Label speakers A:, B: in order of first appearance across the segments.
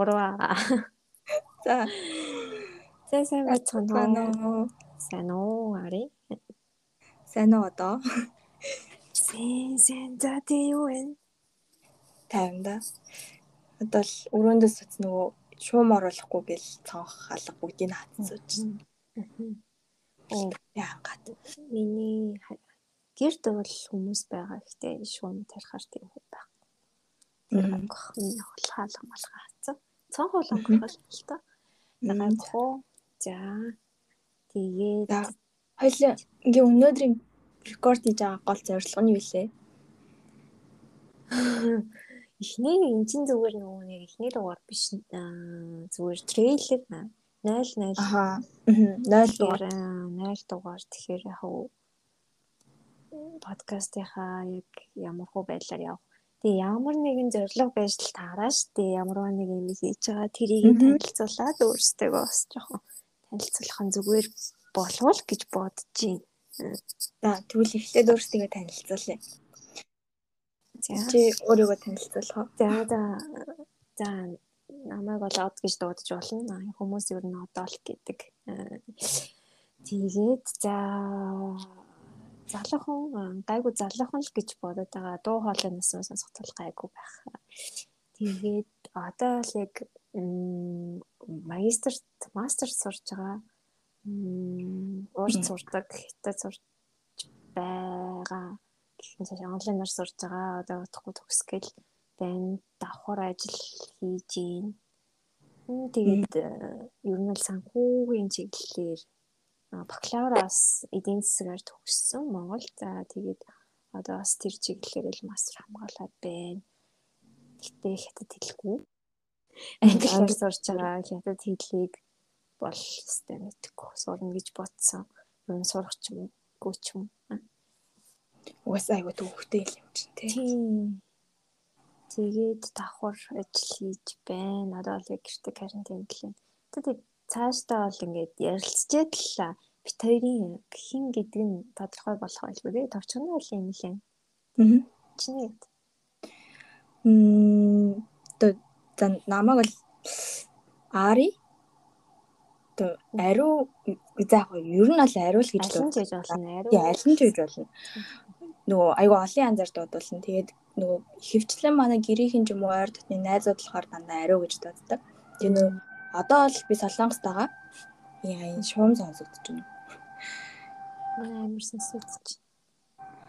A: Урваа.
B: За.
A: За сайн байцгаана
B: уу?
A: Сайн уу ари?
B: Сайн уу одоо?
A: Сайн сайн за тий юу вэ?
B: Таймда. Одоо л өрөөндөөс үз нөгөө шуум оруулахгүй гэл цонх алга бүгдийг хатсууч.
A: Оо
B: яагаад
A: миний гэрд бол хүмүүс байгаа гэхдээ шуум тарихаар тийм баг. Тэр онгох миний хулгаалга малгай хацсан. Цонх бол онгох л та. Ягаад хоо за тэгээд
B: хоёлаа ингээ өнөөдрийн рекорд хийж байгаа гол зорилго нь юу вэ?
A: Эхний эн чин зүгээр нөгөө нэг эхний дугаар биш зүгээр трейлер 0 0
B: Аха. 0
A: дугаар 0 дугаар тэгэхээр яг подкастынхаа яг ямар хөө байдлаар явах. Тэгээ ямар нэгэн зорилго байж л таараа штэ ямар нэг юм хийж байгаа тэрийг танилцуулаад өөрсдөө бас жоохон танилцуулах нь зүгээр болвол гэж бодож байна.
B: За тэгвэл эхлээд өөрсдөө танилцуулъя. За чи өөрийгөө танилцуулах уу?
A: За за за намайг бол од гэж дуудаж болно. Хүмүүс ер нь одоол гэдэг. Тэгээд за залуухан гайгүй залуухан л гэж бодоод байгаа. Дуу хоолой насны сонсох тул гайгүй байх. Тэгээд одоо л яг магистр мастер сурж байгаа. Уурд сурдаг, хятад сурж байгаа гэхин цааш онлайнаар сурж байгаа. Одоо утгагүй төгсгөл байна. Давхар ажил хийж гин. Тэгээд ер нь л санхүүгийн чиглэлээр бакалавраас эдийн засгаар төгссөн Монгол. За тэгээд одоо бас тэр чиглэлээр л мастер хамгаалаад байна. Гэтэ хятад хэлгүй. Англиар сурж байгаа хятад хэлийг бол өстэй мэдгүй сурна гэж бодсон. Нь сурах ч юм уу ч юм.
B: Угаас айгуу төвхтэй юм чинь тий.
A: Тэгээд давхар ажил хийж байна. Одоо л яг гэртээ карантин гэлээ. Тэгээд цаашдаа бол ингээд ярилцчихэд л бит хоёрын хин гэдэг нь тодорхой болох байлгүй тий. Товчхон нь бол юм лээ.
B: Аа.
A: Чиний.
B: Мм за намайг бол Ари одоо ариу за яг ер нь бол ариул гэж
A: дуулж болно.
B: Ариу. Аль нь ч гэж болно нөгөө айгу олон янзаар дуудуулна. Тэгээд нөгөө хөвчлэн манай гэрийнхэн ч юм уу ойр дотны найзууд болохоор дандаа ариу гэж дууддаг. Тэгээд нөгөө одоо л би солонгост байгаа. Яа энэ шуум сонсогдож байна.
A: Манай амарсан сүтч.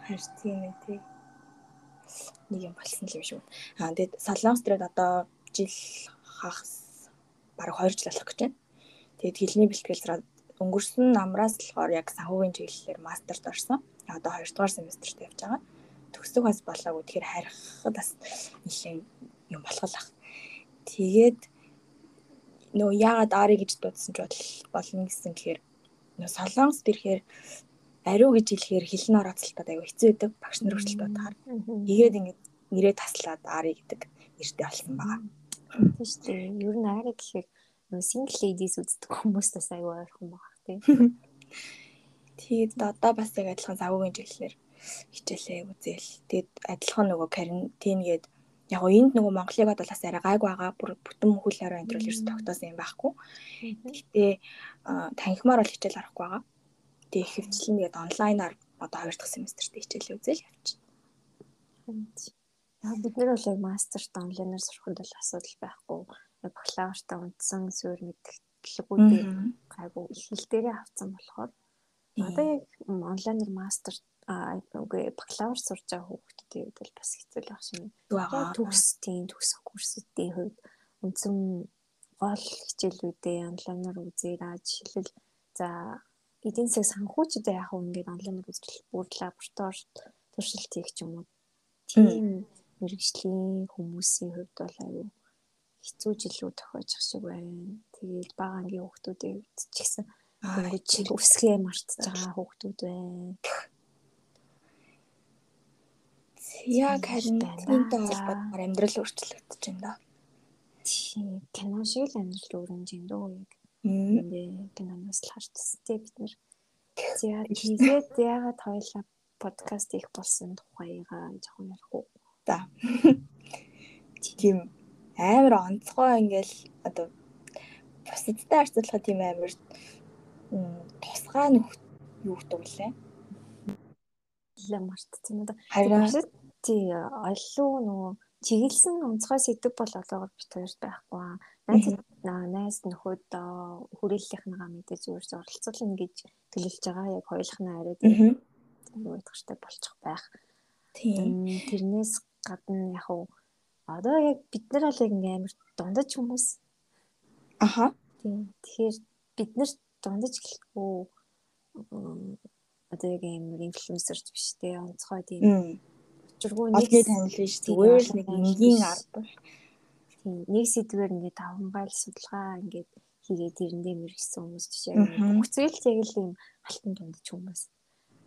B: Харин тийм ээ тий. Нэг юм болсон л юм шүү. Аа тэгээд солонгост ирээд одоо жил хагас бараг 2 жил болох гэж байна. Тэгээд хэлний бэлтгэл өнгөрсөн намраас болохоор яг санхүүгийн чиглэлээр мастерт орсон одоо 2 дугаар семестрт явж байгаа. Төгсөх бас болоогүй. Тэгэхээр харихад бас нэлээд юм болохлах. Тэгээд нөө яагаад Ари гэж дуудсан ч болно гэсэн гэхээр нөө солонгос ирэхээр ариу гэж хэлэхээр хэлний орооцолтод аягүй хэцүү байдаг. Багш нар хүртэл дуудахаар. Тэгээд ингээд нэрээ таслаад Ари гэдэг нэртэй болсон байгаа.
A: Тийм шүү дээ. Ер нь Ари гэхээр нөө single ladies үздэг хүмүүстээс аягүй ойрхон байгаа тийм.
B: Тэгээд одоо бас яг адилхан завуугийн чиглэлээр хичээлээ үзээл. Тэгээд адилхан нөгөө карантингээд яг энд нөгөө Монголыг бол бас арай гайг байгаа. Бүр бүтэн хөл хараа энэ төр ерөөс тогтоосон юм байхгүй. Гэтэ танхимаар бол хичээл арахгүй байгаа. Тэгээд хөвчлэн тэгээд онлайнаар одоо хоёр дахь семестрт хичээлээ үзээл явчихна.
A: Яг бид нэр бол яг мастерт онлайнаар сурахад бол асуудал байхгүй. Бакалавртаа үндсэн суурь мэдгэлгүй гайгүй хэл дээрээ авсан болохоор Одоо яг онлайнаар мастер үгүй бакалавр сурж байгаа хүүхдүүдийн хувьд бол бас хэцүү л байх шиг байна. Төгсдийн төгсөх курсүүдийн хувьд үндсэн гол хичээлүүдээ онлайнаар үзээрэй. Жишээлбэл за эдийн засаг санхүүчдээ яг ингээд онлайнаар үзэл бүр лаборатори туршилт хийх юм уу. Тийм мэрэгжлийн хүмүүсийн хувьд бол аюу хэцүү жилүүд тохиож ах шиг байна. Тэгээд бага ангийн хүүхдүүдийн хувьд ч гэсэн ингэж үсгээ мартаж байгаа хүүхдүүд байна.
B: Яг карантинтай холбоотойгоор амьдрал өөрчлөгдөж байна да.
A: Тийм кино шиг л амьдрал өөрөж юм дөө яг. Ингээ киноноос л харчихсан тийм бид нэр. За тэгээд яагаад хоёлаа подкаст их болсон тухайгаа жоохон ярих уу?
B: За. Тийм амар онцгой ингээл одоо бусадтай харьцуулахад тийм амар тусгай нөх юу гэдэг вэ?
A: Лээ мартсан юм да. Харин тий олоо нөгөө чиглэсэн онцгой сэдв бол олоогоор бит хоёрт байхгүй. Найз найз нөхөд хүрээллийнхнийгаа мэдээж өөрсдөө оролцуулна гэж төлөвлөж байгаа. Яг хоёулахнаа арай тийм гэдэгтэй болчих байх. Тийм. Тэрнээс гадна яг уу одоо яг бид нар бол яг амар дундаж хүмүүс.
B: Аха.
A: Тийм. Тэгэхээр бид нар дундаж гэлэхгүй одоо яг амар инфлюенсерч биш те онцгой тийм
B: учиргүй нэг танил биш зүгээр л нэг энгийн
A: тийм нэг сэдвээр ингээд таван байл судалгаа ингээд хийгээд тэрэндээ мэрэгсэн хүмүүс жишээ бүхцэл яг л юм алтан дундч хүмүүс.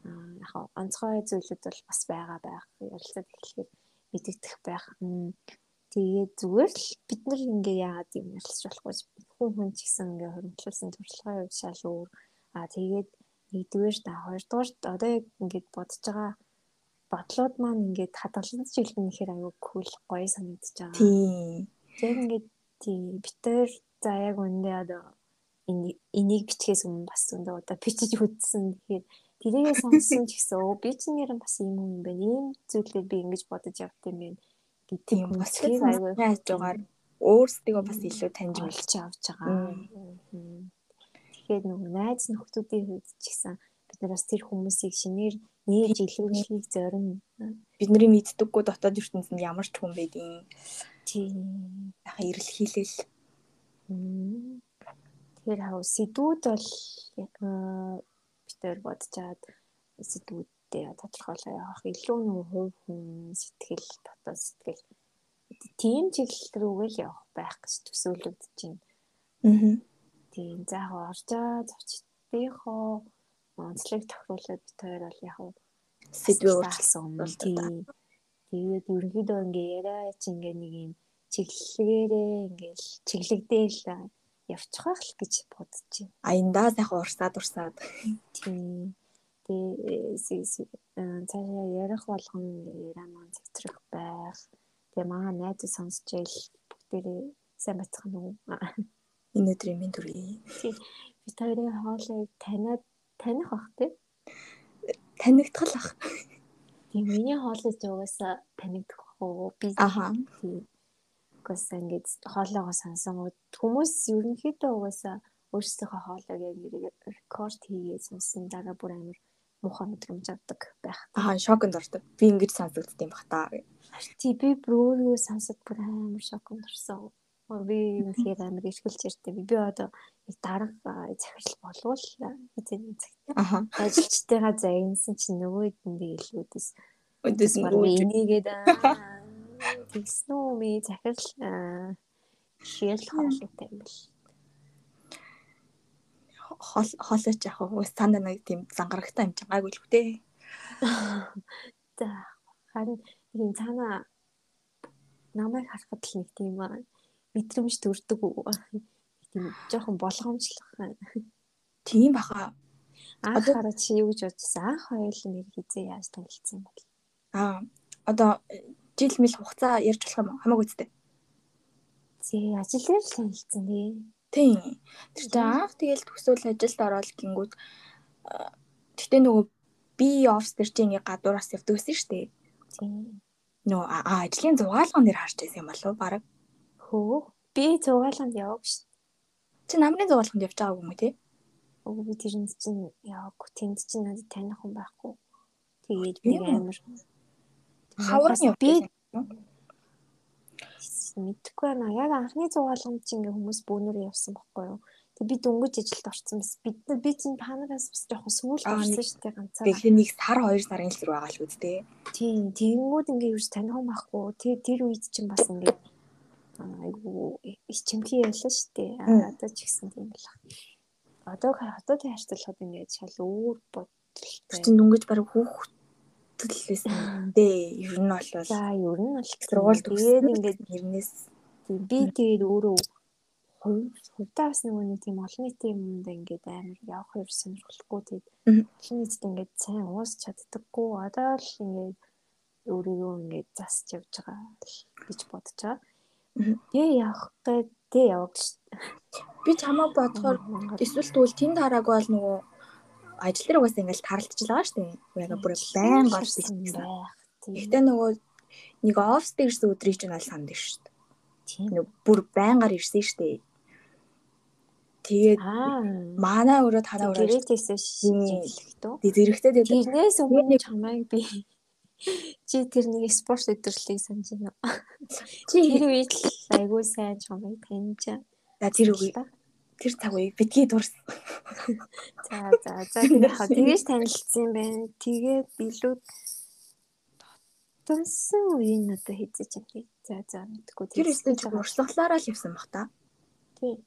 A: Аа яг онцгой зүйлүүд бол бас байгаа байх ярилцаад эхлэхээр мэдэгдэх байх. Тэгээд зүгээр л бид нар ингээ яагаад юм ярилцж болохгүй? Хүн хүн ч гэсэн ингээ хөрөнгөлүүлсэн туршлагын хувьд шал өөр. Аа тэгээд нэгдүгээр та хоёрдугаар одоо яг ингээд бодож байгаа бодлууд маань ингээд хадгалж жилхэн ихээр аюу кул гоё санагдаж байгаа.
B: Тийм.
A: Тэр ингээд тийм битэр за яг үндэ одоо энийг бичгээс өмнө бас өндөө одоо бичиж үзсэн. Тэгэхээр тэрийгээ сонссон ч гэсэн өө би ч нэрэн бас юм юм байна. Ийм зүйлээр би ингэж бодож явт юм байна
B: юм. Бас аюу хайж байгаа өөрсдөө бас илүү таньж
A: болж авч байгаа. Тэгэхээр нөгөө найз нөхдүүдийн хувьд ч гэсэн бид нар бас тэр хүмүүсийг шинээр нээж илрүүлэхийг зорино.
B: Бидний мэддэггүй дотоод ертөнцид ямар ч хүн байдیں۔
A: Тийм.
B: Яг ирэл хийлэл.
A: Тэгэхээр хав сэдвүүд бол битээр бодчаад сэдвүүдээ тодорхойлоо явах илүү нөгөө хувь хүн сэтгэл дотоод сэтгэл тийм чиглэл рүүгээ л явах байх гэж төсөөлөгдөж байна. Аа Тийм за яг оржоо зочдынхоо онцлог тохируулаад бид хоёр бол яг
B: сэдвээ өөрчилсөн
A: юм бол тийм. Тэгээд ерөнхийдөө ингээ яриа чи ингээ нэг юм чиглэлгээрээ ингээл чиглэгдээл явчих байх л гэж бодож байна.
B: Аяндаа сайхан урсаад урсаад.
A: Тийм. Тэгээ цаашаа ярих болгон яриа маань зэгцрэх байх. Тэгээ маа найз сонсч ийл бүгдээрээ сайн бацхан уу.
B: Энэ өдрийн минь төргий.
A: Би хоёрын хоолыг таниад таних бах тий.
B: Танигдах л ах.
A: Тийм миний хоолыг угаасаа танигдах уу би.
B: Аха.
A: Угаасаа ингэж хоолоогоо сансан хүмүүс ерөнхийдөө угаасаа өөрсдийнхөө хоолойг яг рекорд хийгээд сонсон дараа бүр амар муухай мэдрэмж авдаг байх.
B: Аа шоконд ордог. Би ингэж сонсогдсон юм бах та.
A: Тий би бүр өөрөө сонсоод бүр амар шоконд орсон би үнэхээр амар ишгэлж ярьтай. Би одоо нэг дарга захирал болвол хэзээ цагт.
B: Аха.
A: Ажилчтайгаа загнасан чинь нөгөө хэдэндээ илүүдэс.
B: Өдөс
A: энийгээд тэгсэн үү ми захирал шиэл хоолойтай юм бэл.
B: Хол хоолойч яг уу цаана нэг тийм зангарагтай юм чангаагүй л үтэй.
A: За харин ийм цаана намайг харахад л нэг тийм байна мэдрэмж төрдөг? Тийм жоохон болгоомжлох.
B: Тийм баха.
A: Анх хараад чи юу гэж бодсон? Анх хоёул нэр хизээ яаж танилцсан бол?
B: Аа одоо жил мэл хугацаа ярьж болох юм хамаагүй зү.
A: Зээ ажиллаар танилцсан тий.
B: Тийм. Тэр чинь анх тэгэл төсөөл ажилд ороод гингүүд гэтээ нөгөө би офс дээр чи ингээ гадуураас явдаг гэсэн шүү дээ.
A: Тийм.
B: Нөө ажлын зугаалган дээр харж байсан юм болов баг?
A: Хөө би зугаалганд яваг ш.
B: Чи намрын зугаалганд явж байгаагүй юм тий?
A: Өө би тэрэнд чинь яваагүй. Тэнд чинь надад таних хүн байхгүй. Тэгээд би амар
B: хаврын
A: би мэдхгүй байна. Яг анхны зугаалганд чинь ингээ хүмүүс бүүнөр явсан байхгүй юу? Тэг би дөнгөж ажилд орсон бас бид нар би чинь панараас бас жоохон сүүлд орсон шүү дээ ганцаа.
B: Тэгэхээр нэг сар хоёр сарын л рүү байгаа л үү дээ.
A: Тийм, тэгэнгүүт ингээ юу ч таних хүн байхгүй. Тэр тэр үед чинь бас ингээ айгу ичимхий ялла штэ. Одоо ч гэсэн тийм л. Одоо тэг харьцуулахад ингээд шал өөр бодолтой.
B: Чин дүнгэж бараг хүүхдэл байсан дээ. Ер нь бол
A: за ер нь бол
B: сургууль тэгээд ингээд нэрнээс
A: би тэгээд өөрөө хувьдаа бас нэг тийм олон нийтийн юмд ингээд амар явах юм сонирхолгүй тэгээд олон нийтэд ингээд сайн уус чаддаггүй одоо л ингээд өөрийгөө ингээд засч явж байгаа гэж бодож байгаа. Тэгээ явах гээд тэгээ яваг ш.
B: Би чамаа бодохоор эсвэл тэгвэл тэнд хараагүй бол нөгөө ажил дээр угаасаа ингээл таралтж байгаа шүү дээ. Яг бүр байн гол байх. Гэхдээ нөгөө нэг офс дээр ирсэн өдрийг ч нь аль санд шүү дээ. Тийм. Нөгөө бүр байнгаар ирсэн шүү дээ. Тэгээд манай өрөө тараа өрөө
A: гэрээтэйсээ шийдэлхтөө.
B: Тэгээд зэрэгтэй тэгээд
A: тэрнээс өмнө чамайг би чи тэр нэг спорт өдрлийг санаж байна. Чи тэр үед л айгүй сайн чамайг таньж.
B: За тэр үгүй. Тэр цаг үеийг битгий дурсан.
A: За за за тэгэж танилцсан байна. Тэгээд илүү дотсон үеийн одоо хийжэж юм. За за мэдгүй.
B: Тэр өстөж урсгалаараа л явсан бах та.
A: Тийм.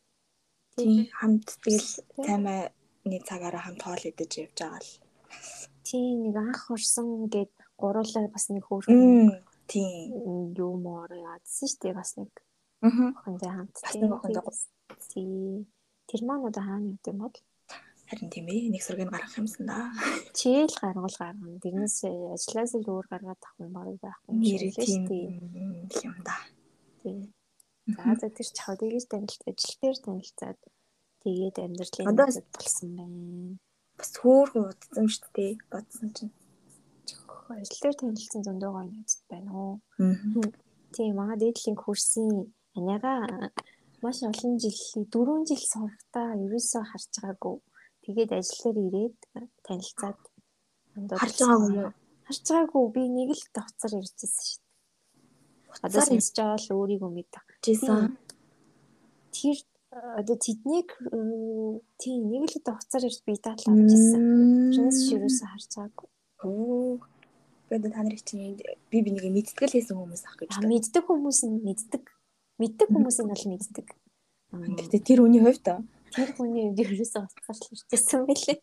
B: Тийм хамт тэгэл таймаа нэг цагаараа хамт хоол идэж явж байгаа л.
A: Тийм нэг анх орсон гэд гуруулаа бас нэг хөөрхөн.
B: Тийм.
A: Юу моор яадсан шүү дээ бас нэг. Охиндээ хамт.
B: Бас нэг охиндоо.
A: Тийм. Тэр маань одоо хаана юм юм бол?
B: Харин тийм ээ нэг сургийг гаргах юмсан да.
A: Чийл гаргал гаргана. Тэрнээс ажлаас л өөр гаргаад авах юм баг байхгүй
B: юм шиг тийм юм да.
A: Тийм. За за тэр чав тэгэж танилт ажил дээр танилцаад тэгээд амьдралын болсон байна.
B: Бас хөөхөн удсан шүү дээ бодсон чинь.
A: Ажил дээр танилцсан зөндөө гоё найзд байна уу. Тийм манай дээдлийн курсын аняга маш олон жил 4 жил сурахтаа ерөөсөө харж байгаагүй. Тэгээд ажил дээр ирээд танилцаад
B: харж байгаагүй юу?
A: Харж байгаагүй би нэг л давцар иржсэн шүү дээ. Одоо сонсож байгаа л өөрийгөө мэдээ
B: жисэн.
A: Тэр одоо тэднийг тийм нэг л удаа хуцаар ирж би даал авч ирсэн. Тэрнээс ширүүсээ харж байгаагүй.
B: Оо. Тэгээд та нарыг чинь би би нэг мэдтгэл хийсэн хүмүүс ах гэж.
A: Мэддэг хүмүүс нь мэддэг. Мэддэг хүмүүс нь бол мэддэг.
B: Гэхдээ тэр хүний хувьд
A: тэр хүний хувьд ерөөсөө уцгаарч ирсэн байлээ.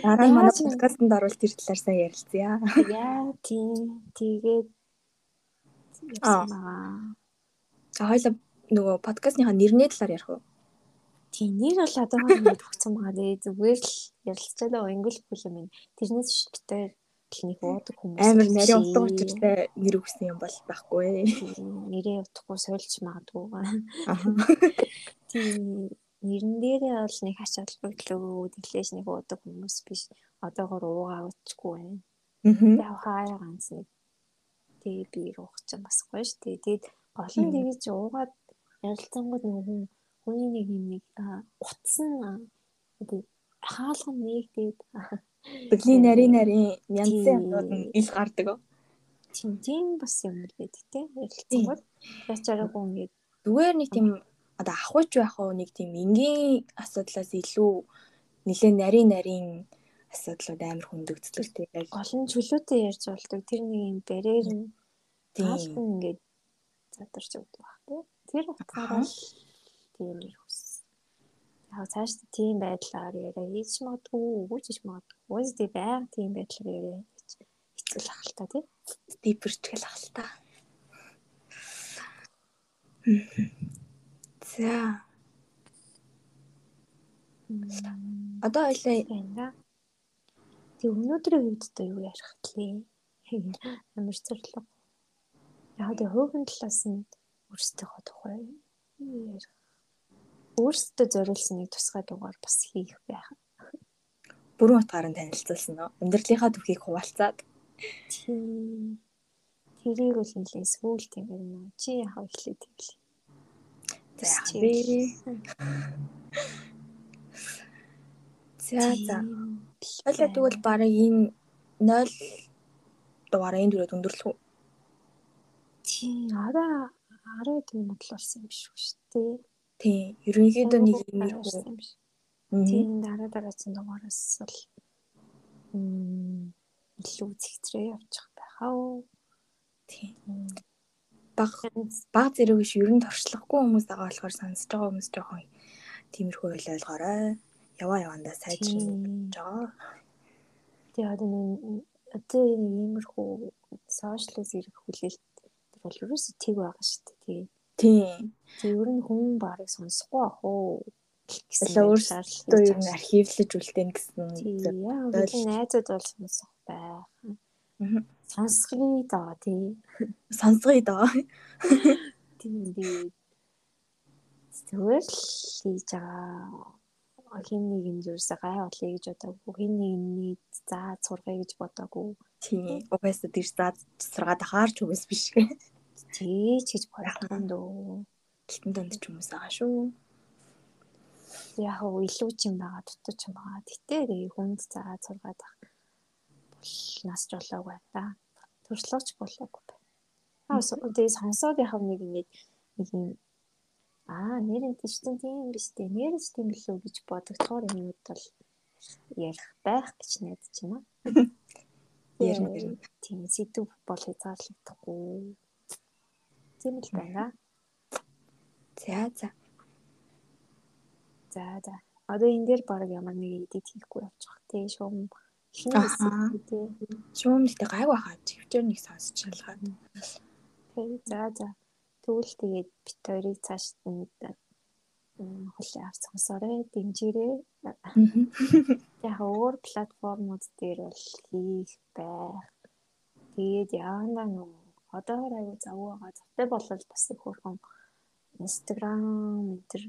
B: Дараа нь манай подкастт орвол тэр талаар сайн ярилцъя.
A: Яа тийм тэгээд
B: байгаа. За хоёлаа нөгөө подкастныхаа нэрний талаар ярих уу?
A: Тийм нэр бол одоогоор нэг төгсөн байгаа. Тэгээ зүгээр л ярилцлаа ингл бүлэм юм. Тэрнээс шигтэй нэг уудаг хүмүүс
B: амар нарийн утга учиртай нэр өгсөн юм бол байхгүй.
A: Нэрээ утгахгүй сольж магадгүй. Тийм нэрэн дээрээ бол нэг хач албаглуу тэглэж нэг уудаг хүмүүс биш. Одоогоор уугаа утчгүй байна. Яг хаяа ганц нэг тэгээ би уух ч бас гоё шүү дээ. Тэгээд гол нь тэгэж уугаад ярилцсангууд нэг хүн хүний нэг юм нэг утсан хаалган нэгдээд
B: Бэлийн нарийн нарийн янзын юмнууд нь ил гардаг.
A: Тийм тийм бас юм л байдаг те. Ярилцсангууд ячаараагүй ингээд
B: зүгээр нэг тийм одоо ахуйч байх уу нэг тийм энгийн асуудлаас илүү нэлээ нарийн нарийн асуудлууд амар хөндөгддөг тийм
A: гол нь чөлөөтэй ярьж болдог тэр нэг юм барьер нь тийм ингээд задарч өгдөг баг тий. Тэр утгаараа тийм их. Яг цааш тийм байдлаар яриа хийж магадгүй, өгөөж хийж магадгүй. Үгүй байг тийм байдлаар яриа гэж хэцүү л та тий.
B: Дипэрчгэл ах л та. За. Одоо ойлаа.
A: Тэг өнөөдрийн үед одоо юу ярих вэ? Амар зөвлөг Яг тэгээ хөөхөн талаас нь өөрсдийнхөө тухай ярих. Өөрсдөө зориулсан нэг тусгай дугаар бас хийх байх.
B: Бүрэн утгаар нь танилцуулсан нь амьдралынхаа түүхийг хуваалцаад
A: тийм тэрийг бол нэлээ сүүл тийм юм. Чи эхлэе тэглээ.
B: За би За за. Ойлоо тэгвэл барыг энэ 0 дугаараа энэ дөрөв өндөрлөх үү?
A: Тийм арай арай тийм бодол болсон юм биш үү шүү дээ.
B: Тийм ерөнхийдөө нэг юм юм
A: биш. Тийм дараа дараагийн дугаараас бол илүү зэгтрээ явчих байхаа.
B: Тийм. Баг баг зэрэг биш ер нь торчлохгүй хүмүүс байгаа болохоор сонсож байгаа хүмүүс жоохон тиймэрхүү ойлгоорой. Яваа явандаа сайжрах гэж байгаа.
A: Тэгээ одоо нэг одоо иймэрхүү сошиалс ирэх хүлээлт бол ерөөсөө тэг байгаа шүү дээ.
B: Тийм.
A: Тэг ер нь хүн барыг сонсохгүй ах уу
B: гэсэн өөрсдөө ер нь архивлаж үлдээн гэсэн.
A: Тийм. Найзууд бол сонсох байх. Сонсгоё доо тий.
B: Сонсгоё доо.
A: Тийм би зүгээр л хийж байгаа хин нэг юм юуса гай болъё гэж бодоагүй хин нэгний заа сургая гэж бодоагүй
B: тийм угаасаа тэр заа сургаад ахаарч үгээс биш
A: тий ч гэж бодсон дөө.
B: Гэлтэн донд ч хүмүүс байгаа шүү.
A: Яг уу илүү ч юм байгаа дутуу ч юм байгаа. Гэтээ хүнд заа сургаад ах бол нас ч болоог байна да төрслөөч болоогүй байна аа тэгээ сонсоод яхав нэг нэг нэг юм аа нэрэн тийчтэн тийм биш дээ нэрэж тийм билүү гэж бодогдохоор юмуд бол ярих байх гэж найдаж байна. Ярих тийм сэдв бол хязгаарлагдахгүй. Тийм л байна.
B: За за.
A: За за. Одоо энэ дээр баг ямар нэг эдит хийхгүй явчих тий шуум
B: шуум гэдэг гайгүй хаа чивчээр нэг сонсч шалгаад.
A: Тий за за. Тэгвэл тэгээд бит хоёрыг цааш нь хүлээ авч сонсоорой, дэмжээрэй. Яг өөр платформуд дээр бол хийх байх. Тэгээд яанда нөө одоо аягүй завгүй байгаа. Завтай болол бас их хөрхөн Instagram мэтэр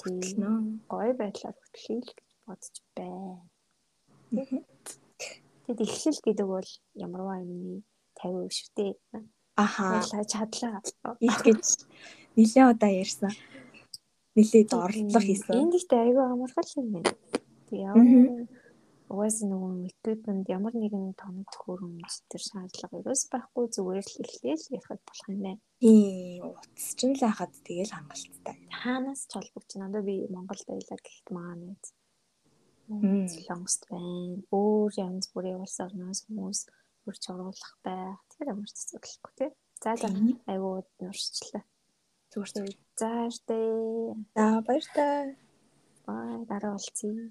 B: хөтлөнө.
A: Гой байдлаар гэж бодож байна. Тэгэд эхлэл гэдэг бол ямарваа юмны 50% шүү дээ.
B: Ахаа.
A: Чадлаа.
B: Их гэж нэлээд удаа ярьсан. Нэлээд орлого хийсэн.
A: Энд ихтэй айгүй амархал юм байна. Тэгээ угаас нөгөө equipment ямар нэгэн тоног төхөөрөмж төр шаардлага ерөөс байхгүй зүгээр л эхлээл ярихад болох юм байна.
B: Тийм утас ч л хахад тэгэл хангалттай.
A: Хаанаас ч холбогч надад би Монголд байлаа гэхэд маа нэг Солонгост байна. Өөр янз бүрийн улс орноос хүмүүс хурц оруулах байх. Тэгэхээр ямар ч асуудалгүй тий. За за айгуу нуршчлаа.
B: Зүгээр
A: за штэ.
B: За баяр та.
A: Бай дараа уулзъя.